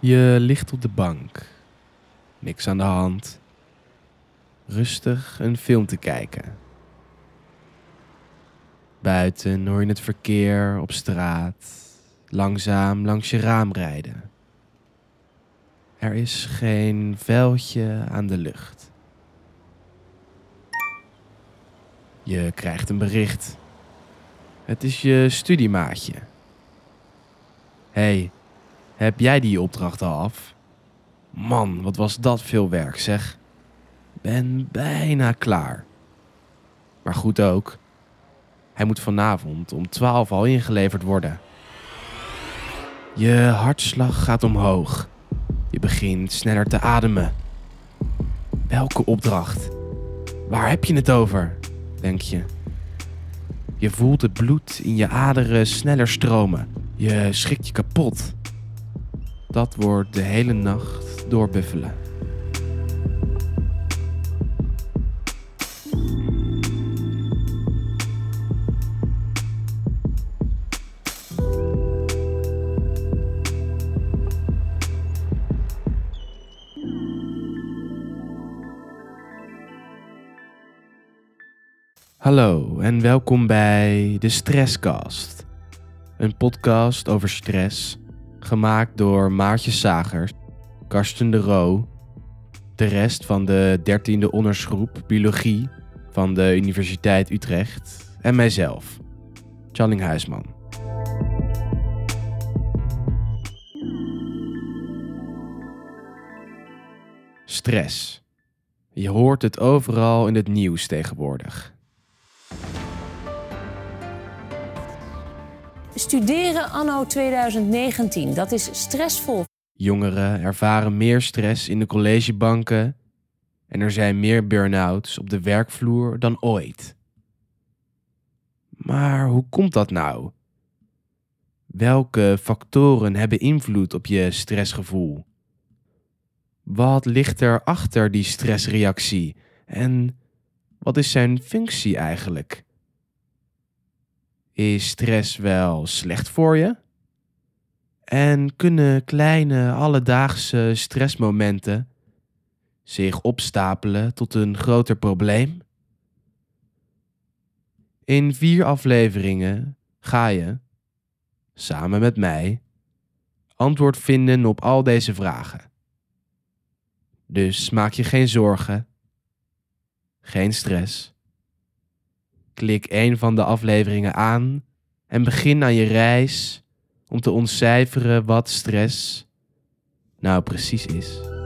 Je ligt op de bank. Niks aan de hand. Rustig een film te kijken. Buiten hoor je het verkeer op straat langzaam langs je raam rijden. Er is geen vuiltje aan de lucht. Je krijgt een bericht. Het is je studiemaatje. hey, heb jij die opdracht af? Man, wat was dat veel werk, zeg. Ben bijna klaar. Maar goed ook. Hij moet vanavond om 12 al ingeleverd worden. Je hartslag gaat omhoog. Je begint sneller te ademen. Welke opdracht? Waar heb je het over? Denk je. Je voelt het bloed in je aderen sneller stromen. Je schrikt je kapot. Dat wordt de hele nacht doorbuffelen. Hallo en welkom bij de Stresscast. Een podcast over stress, gemaakt door Maartje Sagers, Karsten de Roo, de rest van de 13e ondersgroep Biologie van de Universiteit Utrecht en mijzelf, Channing Huisman. Stress. Je hoort het overal in het nieuws tegenwoordig. Studeren anno 2019, dat is stressvol. Jongeren ervaren meer stress in de collegebanken en er zijn meer burn-outs op de werkvloer dan ooit. Maar hoe komt dat nou? Welke factoren hebben invloed op je stressgevoel? Wat ligt er achter die stressreactie en wat is zijn functie eigenlijk? Is stress wel slecht voor je? En kunnen kleine alledaagse stressmomenten zich opstapelen tot een groter probleem? In vier afleveringen ga je, samen met mij, antwoord vinden op al deze vragen. Dus maak je geen zorgen, geen stress. Klik een van de afleveringen aan en begin aan je reis om te ontcijferen wat stress nou precies is.